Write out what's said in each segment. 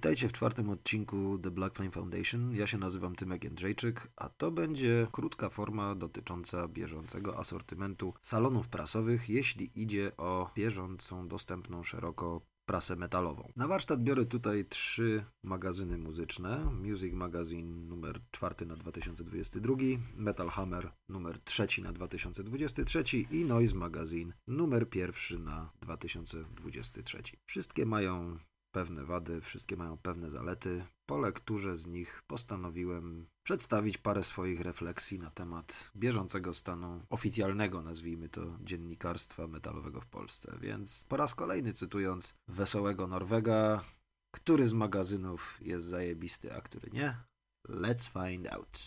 Witajcie w czwartym odcinku The Black Flame Foundation. Ja się nazywam Tymek Jędrzejczyk, a to będzie krótka forma dotycząca bieżącego asortymentu salonów prasowych, jeśli idzie o bieżącą, dostępną szeroko prasę metalową. Na warsztat biorę tutaj trzy magazyny muzyczne. Music Magazine numer 4 na 2022, Metal Hammer numer 3 na 2023 i Noise Magazine numer 1 na 2023. Wszystkie mają pewne wady, wszystkie mają pewne zalety. Po lekturze z nich postanowiłem przedstawić parę swoich refleksji na temat bieżącego stanu oficjalnego, nazwijmy to, dziennikarstwa metalowego w Polsce. Więc po raz kolejny cytując wesołego Norwega, który z magazynów jest zajebisty, a który nie? Let's find out.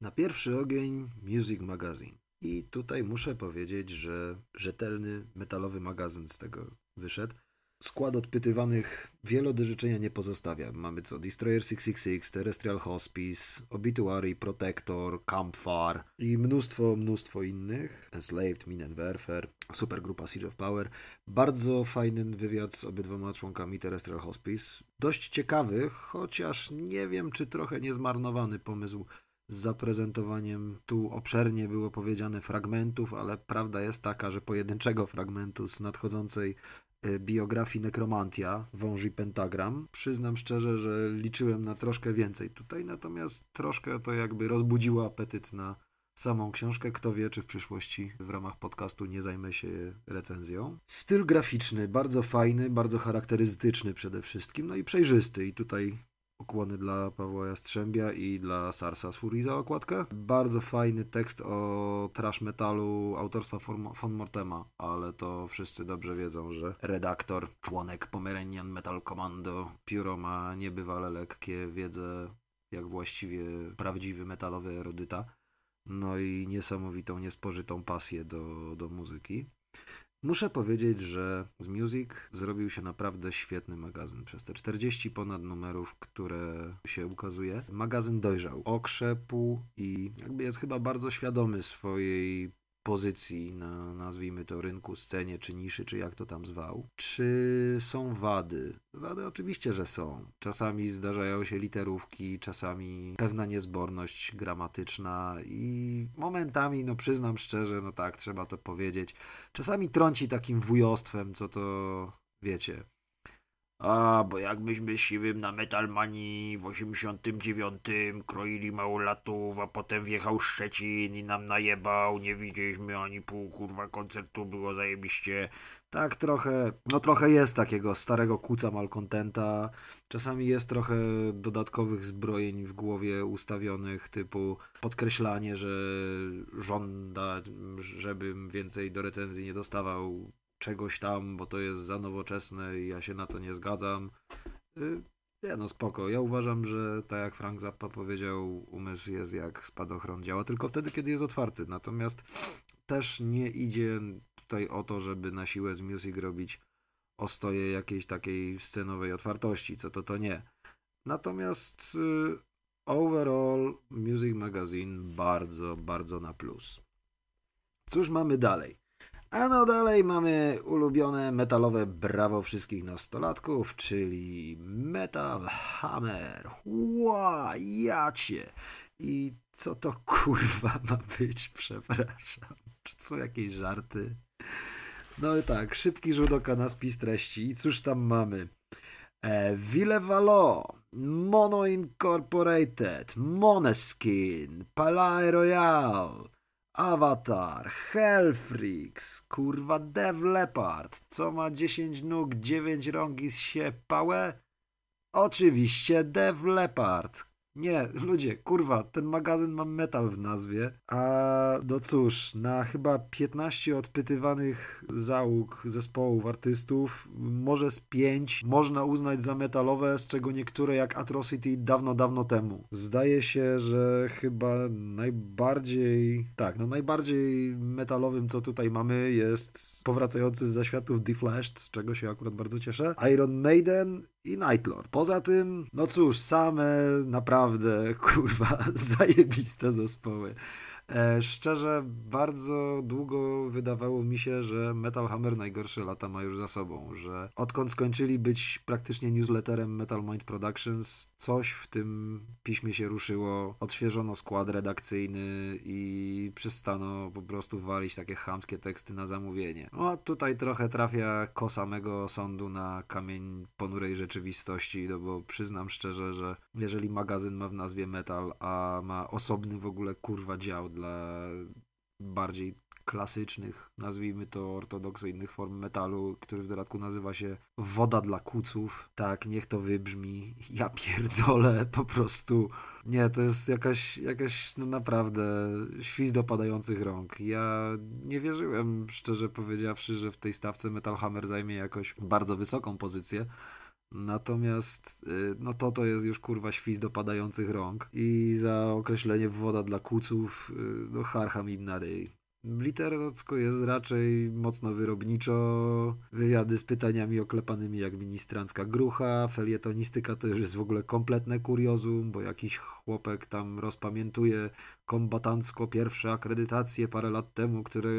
Na pierwszy ogień Music Magazine. I tutaj muszę powiedzieć, że rzetelny metalowy magazyn z tego wyszedł. Skład odpytywanych wiele do życzenia nie pozostawia. Mamy co? Destroyer 666, Terrestrial Hospice, Obituary, Protector, Campfire i mnóstwo, mnóstwo innych. Enslaved, Min Warfare, supergrupa Siege of Power. Bardzo fajny wywiad z obydwoma członkami Terrestrial Hospice. Dość ciekawy, chociaż nie wiem, czy trochę niezmarnowany pomysł z zaprezentowaniem. Tu obszernie było powiedziane fragmentów, ale prawda jest taka, że pojedynczego fragmentu z nadchodzącej biografii Nekromantia, Wąż i Pentagram. Przyznam szczerze, że liczyłem na troszkę więcej tutaj, natomiast troszkę to jakby rozbudziło apetyt na samą książkę. Kto wie, czy w przyszłości w ramach podcastu nie zajmę się recenzją. Styl graficzny, bardzo fajny, bardzo charakterystyczny przede wszystkim, no i przejrzysty. I tutaj Ukłony dla Pawła Jastrzębia i dla Sarsa z za okładkę. Bardzo fajny tekst o trash metalu autorstwa von Mortema, ale to wszyscy dobrze wiedzą, że redaktor, członek Pomeranian Metal Commando, pióro ma niebywale lekkie wiedzę, jak właściwie prawdziwy metalowy erudyta. No i niesamowitą, niespożytą pasję do, do muzyki. Muszę powiedzieć, że z Music zrobił się naprawdę świetny magazyn. Przez te 40 ponad numerów, które się ukazuje, magazyn dojrzał, okrzepł i jakby jest chyba bardzo świadomy swojej pozycji na, nazwijmy to, rynku, scenie, czy niszy, czy jak to tam zwał. Czy są wady? Wady oczywiście, że są. Czasami zdarzają się literówki, czasami pewna niezborność gramatyczna i momentami, no przyznam szczerze, no tak, trzeba to powiedzieć, czasami trąci takim wujostwem, co to, wiecie, a, bo jakbyśmy siwym na Metalmanii w 89 kroili małolatów, a potem wjechał Szczecin i nam najebał, nie widzieliśmy ani pół kurwa koncertu, było zajebiście. Tak trochę, no trochę jest takiego starego kuca malkontenta. Czasami jest trochę dodatkowych zbrojeń w głowie ustawionych, typu podkreślanie, że żąda, żebym więcej do recenzji nie dostawał czegoś tam, bo to jest za nowoczesne i ja się na to nie zgadzam. Y, nie no, spoko. Ja uważam, że tak jak Frank Zappa powiedział, umysł jest jak spadochron. Działa tylko wtedy, kiedy jest otwarty. Natomiast też nie idzie tutaj o to, żeby na siłę z music robić ostoje jakiejś takiej scenowej otwartości, co to to nie. Natomiast y, overall Music Magazine bardzo, bardzo na plus. Cóż mamy dalej? A no dalej mamy ulubione metalowe brawo wszystkich nastolatków, czyli Metal Hammer. Ła, jacie. I co to kurwa ma być? Przepraszam. Czy są jakieś żarty? No i tak, szybki rzut oka na spis treści. I cóż tam mamy? E, Ville Valo, Mono Incorporated, Moneskin, Palais Royale, Avatar, Hellfreaks, kurwa Dev Leopard, co ma 10 nóg, 9 rąk i się pałę? Oczywiście Dev Leopard, nie, ludzie, kurwa, ten magazyn ma metal w nazwie, a no cóż, na chyba 15 odpytywanych załóg zespołów, artystów, może z 5 można uznać za metalowe, z czego niektóre jak Atrocity dawno, dawno temu. Zdaje się, że chyba najbardziej, tak, no najbardziej metalowym, co tutaj mamy jest powracający z zaświatów Deflashed, z czego się akurat bardzo cieszę, Iron Maiden i Nightlord. Poza tym, no cóż, same naprawdę, kurwa, zajebiste zespoły. E, szczerze, bardzo długo wydawało mi się, że Metal Hammer najgorsze lata ma już za sobą, że odkąd skończyli być praktycznie newsletterem Metal Mind Productions, coś w tym piśmie się ruszyło, odświeżono skład redakcyjny i przestano po prostu walić takie chamskie teksty na zamówienie. No tutaj trochę trafia kosa mego sądu na kamień ponurej rzeczywistości, no bo przyznam szczerze, że jeżeli magazyn ma w nazwie metal, a ma osobny w ogóle kurwa dział dla bardziej klasycznych, nazwijmy to ortodoksyjnych form metalu, który w dodatku nazywa się woda dla kuców. Tak, niech to wybrzmi. Ja pierdolę, po prostu. Nie, to jest jakaś, jakaś no naprawdę świst opadających rąk. Ja nie wierzyłem, szczerze powiedziawszy, że w tej stawce Metal Hammer zajmie jakoś bardzo wysoką pozycję. Natomiast y, no to to jest już kurwa świst dopadających rąk i za określenie woda dla kuców y, no harcham im na ryj. Literacko jest raczej mocno wyrobniczo, wywiady z pytaniami oklepanymi jak ministrancka grucha, felietonistyka to już jest w ogóle kompletne kuriozum, bo jakiś chłopek tam rozpamiętuje kombatancko pierwsze akredytacje parę lat temu, które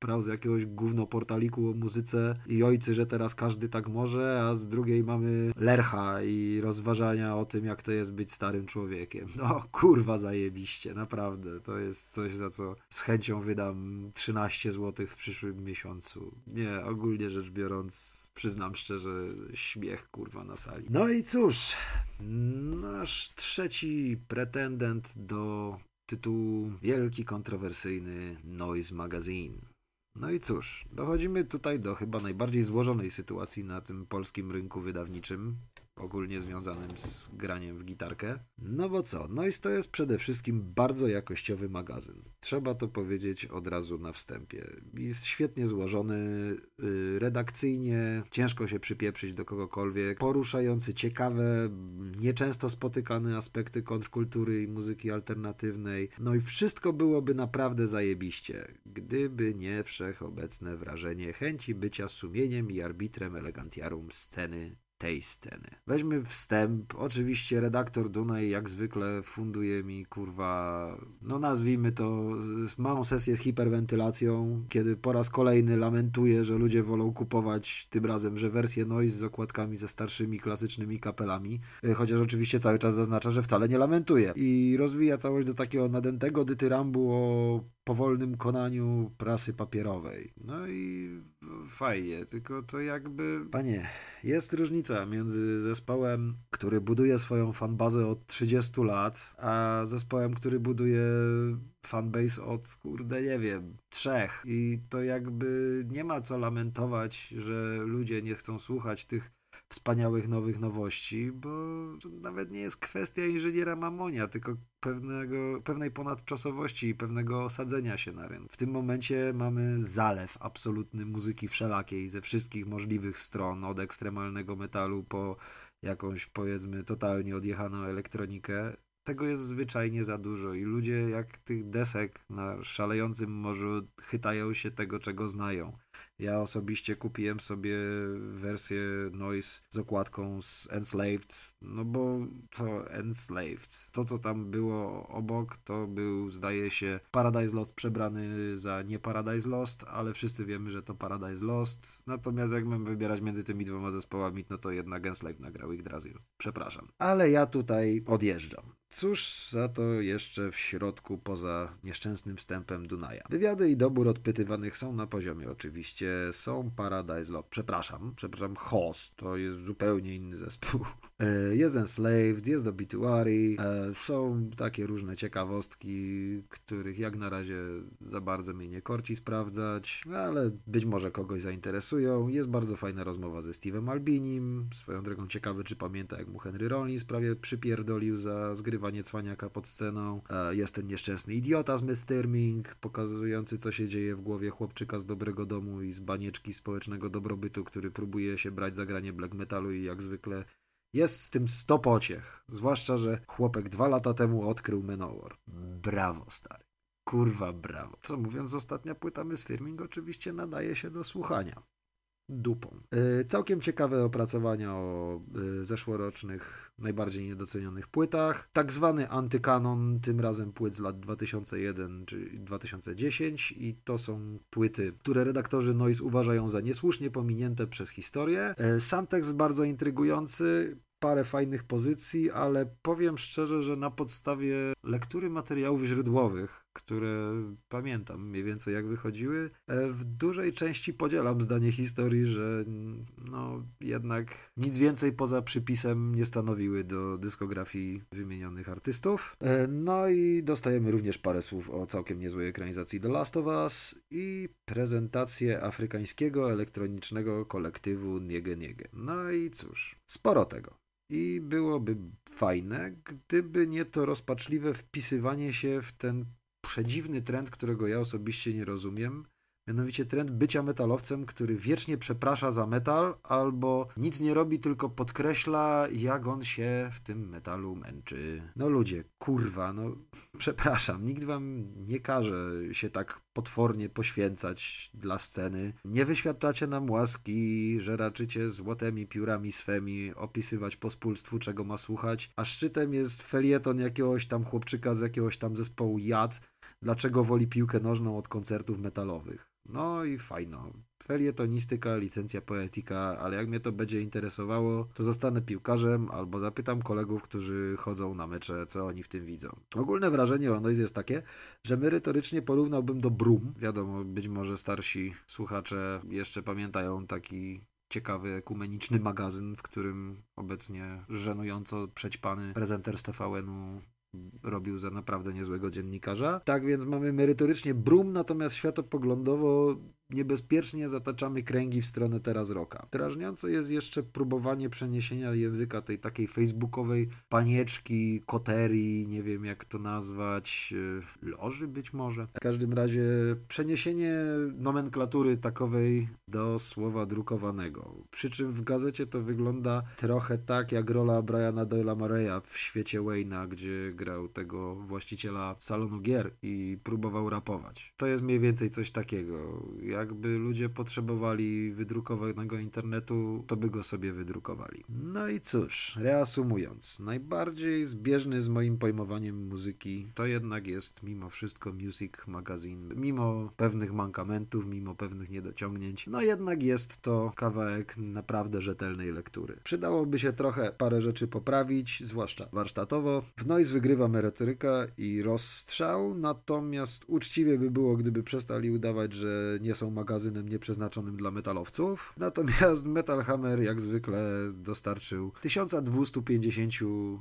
brał z jakiegoś gówno portaliku o muzyce i ojcy, że teraz każdy tak może, a z drugiej mamy Lercha i rozważania o tym, jak to jest być starym człowiekiem. No kurwa zajebiście, naprawdę. To jest coś, za co z chęcią wydam 13 zł w przyszłym miesiącu. Nie, ogólnie rzecz biorąc, przyznam szczerze, śmiech kurwa na sali. No i cóż, nasz trzeci pretendent do tytułu wielki, kontrowersyjny Noise Magazine. No i cóż, dochodzimy tutaj do chyba najbardziej złożonej sytuacji na tym polskim rynku wydawniczym, ogólnie związanym z graniem w gitarkę. No bo co, Noise to jest przede wszystkim bardzo jakościowy magazyn. Trzeba to powiedzieć od razu na wstępie. Jest świetnie złożony, yy, redakcyjnie, ciężko się przypieprzyć do kogokolwiek, poruszający ciekawe, nieczęsto spotykane aspekty kontrkultury i muzyki alternatywnej. No i wszystko byłoby naprawdę zajebiście, gdyby nie wszechobecne wrażenie chęci bycia sumieniem i arbitrem elegantiarum sceny tej sceny. Weźmy wstęp. Oczywiście redaktor Dunaj jak zwykle funduje mi kurwa, no nazwijmy to małą sesję z hiperwentylacją, kiedy po raz kolejny lamentuje, że ludzie wolą kupować tym razem, że wersję noise z okładkami ze starszymi klasycznymi kapelami, y, chociaż oczywiście cały czas zaznacza, że wcale nie lamentuje. I rozwija całość do takiego nadętego dytyrambu o powolnym konaniu prasy papierowej. No i fajnie, tylko to jakby... Panie, jest różnica między zespołem, który buduje swoją fanbazę od 30 lat, a zespołem, który buduje fanbase od, kurde, nie wiem, trzech. I to jakby nie ma co lamentować, że ludzie nie chcą słuchać tych wspaniałych nowych nowości, bo to nawet nie jest kwestia inżyniera Mamonia, tylko pewnego, pewnej ponadczasowości i pewnego osadzenia się na rynku. W tym momencie mamy zalew absolutny muzyki wszelakiej ze wszystkich możliwych stron, od ekstremalnego metalu po jakąś powiedzmy totalnie odjechaną elektronikę. Tego jest zwyczajnie za dużo i ludzie jak tych desek na szalejącym morzu chytają się tego, czego znają. Ja osobiście kupiłem sobie wersję Noise z okładką z Enslaved, no bo co Enslaved? To, co tam było obok, to był, zdaje się, Paradise Lost przebrany za nie Paradise Lost, ale wszyscy wiemy, że to Paradise Lost. Natomiast jak mam wybierać między tymi dwoma zespołami, no to jednak Enslaved nagrał Yggdrasil. Przepraszam. Ale ja tutaj odjeżdżam. Cóż za to jeszcze w środku poza nieszczęsnym wstępem Dunaja? Wywiady i dobór odpytywanych są na poziomie oczywiście. Są Paradise Lost. Przepraszam, przepraszam, Host. To jest zupełnie inny zespół. E, jest Enslaved, jest Obituary. E, są takie różne ciekawostki, których jak na razie za bardzo mnie nie korci sprawdzać, ale być może kogoś zainteresują. Jest bardzo fajna rozmowa ze Steve'em Albinim. Swoją drogą ciekawy, czy pamięta, jak mu Henry Rollins prawie przypierdolił za zgrywanie odgrywanie cwaniaka pod sceną. E, jest ten nieszczęsny idiota z Mistyrming, pokazujący co się dzieje w głowie chłopczyka z dobrego domu i z banieczki społecznego dobrobytu, który próbuje się brać za granie black metalu i jak zwykle jest z tym sto pociech. Zwłaszcza, że chłopek dwa lata temu odkrył Menowar. Brawo, stary. Kurwa, brawo. Co mówiąc, ostatnia płyta Miss Firming oczywiście nadaje się do słuchania. Dupą. Yy, całkiem ciekawe opracowania o yy, zeszłorocznych, najbardziej niedocenionych płytach. Tak zwany antykanon, tym razem płyt z lat 2001 czy 2010 i to są płyty, które redaktorzy Noise uważają za niesłusznie pominięte przez historię. Yy, sam tekst bardzo intrygujący, parę fajnych pozycji, ale powiem szczerze, że na podstawie lektury materiałów źródłowych, które pamiętam mniej więcej jak wychodziły, e, w dużej części podzielam zdanie historii, że no jednak nic więcej poza przypisem nie stanowiły do dyskografii wymienionych artystów. E, no i dostajemy również parę słów o całkiem niezłej ekranizacji The Last of Us i prezentację afrykańskiego elektronicznego kolektywu Niege Niege. No i cóż, sporo tego. I byłoby fajne, gdyby nie to rozpaczliwe wpisywanie się w ten przedziwny trend, którego ja osobiście nie rozumiem, Mianowicie trend bycia metalowcem, który wiecznie przeprasza za metal, albo nic nie robi, tylko podkreśla, jak on się w tym metalu męczy. No ludzie, kurwa, no przepraszam, nikt wam nie każe się tak potwornie poświęcać dla sceny. Nie wyświadczacie nam łaski, że raczycie złotymi piórami swemi opisywać pospólstwu, czego ma słuchać, a szczytem jest felieton jakiegoś tam chłopczyka z jakiegoś tam zespołu Jad, dlaczego woli piłkę nożną od koncertów metalowych. No i fajno. Felietonistyka, licencja poetyka, ale jak mnie to będzie interesowało, to zostanę piłkarzem albo zapytam kolegów, którzy chodzą na mecze, co oni w tym widzą. Ogólne wrażenie o Noise jest takie, że merytorycznie porównałbym do Brum. Wiadomo, być może starsi słuchacze jeszcze pamiętają taki ciekawy ekumeniczny magazyn, w którym obecnie żenująco przećpany prezenter z TVN-u robił za naprawdę niezłego dziennikarza. Tak więc mamy merytorycznie brum, natomiast światopoglądowo niebezpiecznie zataczamy kręgi w stronę teraz roka. Drażniące jest jeszcze próbowanie przeniesienia języka tej takiej facebookowej panieczki, koterii, nie wiem jak to nazwać, e, loży być może. W każdym razie przeniesienie nomenklatury takowej do słowa drukowanego. Przy czym w gazecie to wygląda trochę tak jak rola Briana Doyle'a Murray'a w świecie Wayne'a, gdzie grał tego właściciela salonu gier i próbował rapować. To jest mniej więcej coś takiego. Ja jakby ludzie potrzebowali wydrukowanego internetu, to by go sobie wydrukowali. No i cóż, reasumując, najbardziej zbieżny z moim pojmowaniem muzyki to jednak jest mimo wszystko Music Magazine. Mimo pewnych mankamentów, mimo pewnych niedociągnięć, no jednak jest to kawałek naprawdę rzetelnej lektury. Przydałoby się trochę parę rzeczy poprawić, zwłaszcza warsztatowo. W Noise wygrywa merytoryka i rozstrzał, natomiast uczciwie by było, gdyby przestali udawać, że nie są magazynem nieprzeznaczonym dla metalowców. Natomiast Metal Hammer jak zwykle dostarczył 1250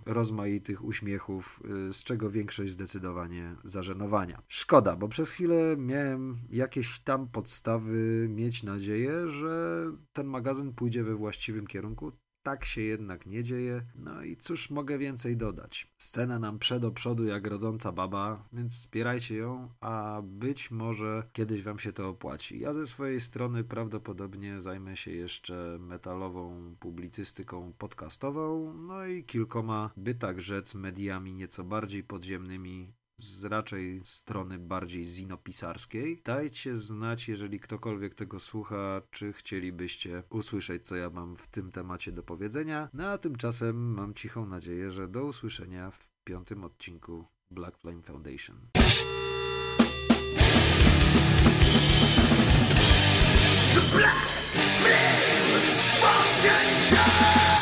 rozmaitych uśmiechów, y, z czego większość zdecydowanie zażenowania. Szkoda, bo przez chwilę miałem jakieś tam podstawy mieć nadzieję, że ten magazyn pójdzie we właściwym kierunku. Tak się jednak nie dzieje. No i cóż mogę więcej dodać? Scena nam przed przodu jak rodząca baba, więc wspierajcie ją, a być może kiedyś wam się to opłaci. Ja ze swojej strony prawdopodobnie zajmę się jeszcze metalową publicystyką podcastową, no i kilkoma, by tak rzec, mediami nieco bardziej podziemnymi, z raczej strony bardziej zinopisarskiej. Dajcie znać, jeżeli ktokolwiek tego słucha, czy chcielibyście usłyszeć, co ja mam w tym temacie do powiedzenia. No a tymczasem mam cichą nadzieję, że do usłyszenia w piątym odcinku Black Flame Foundation. The Black Flame Foundation!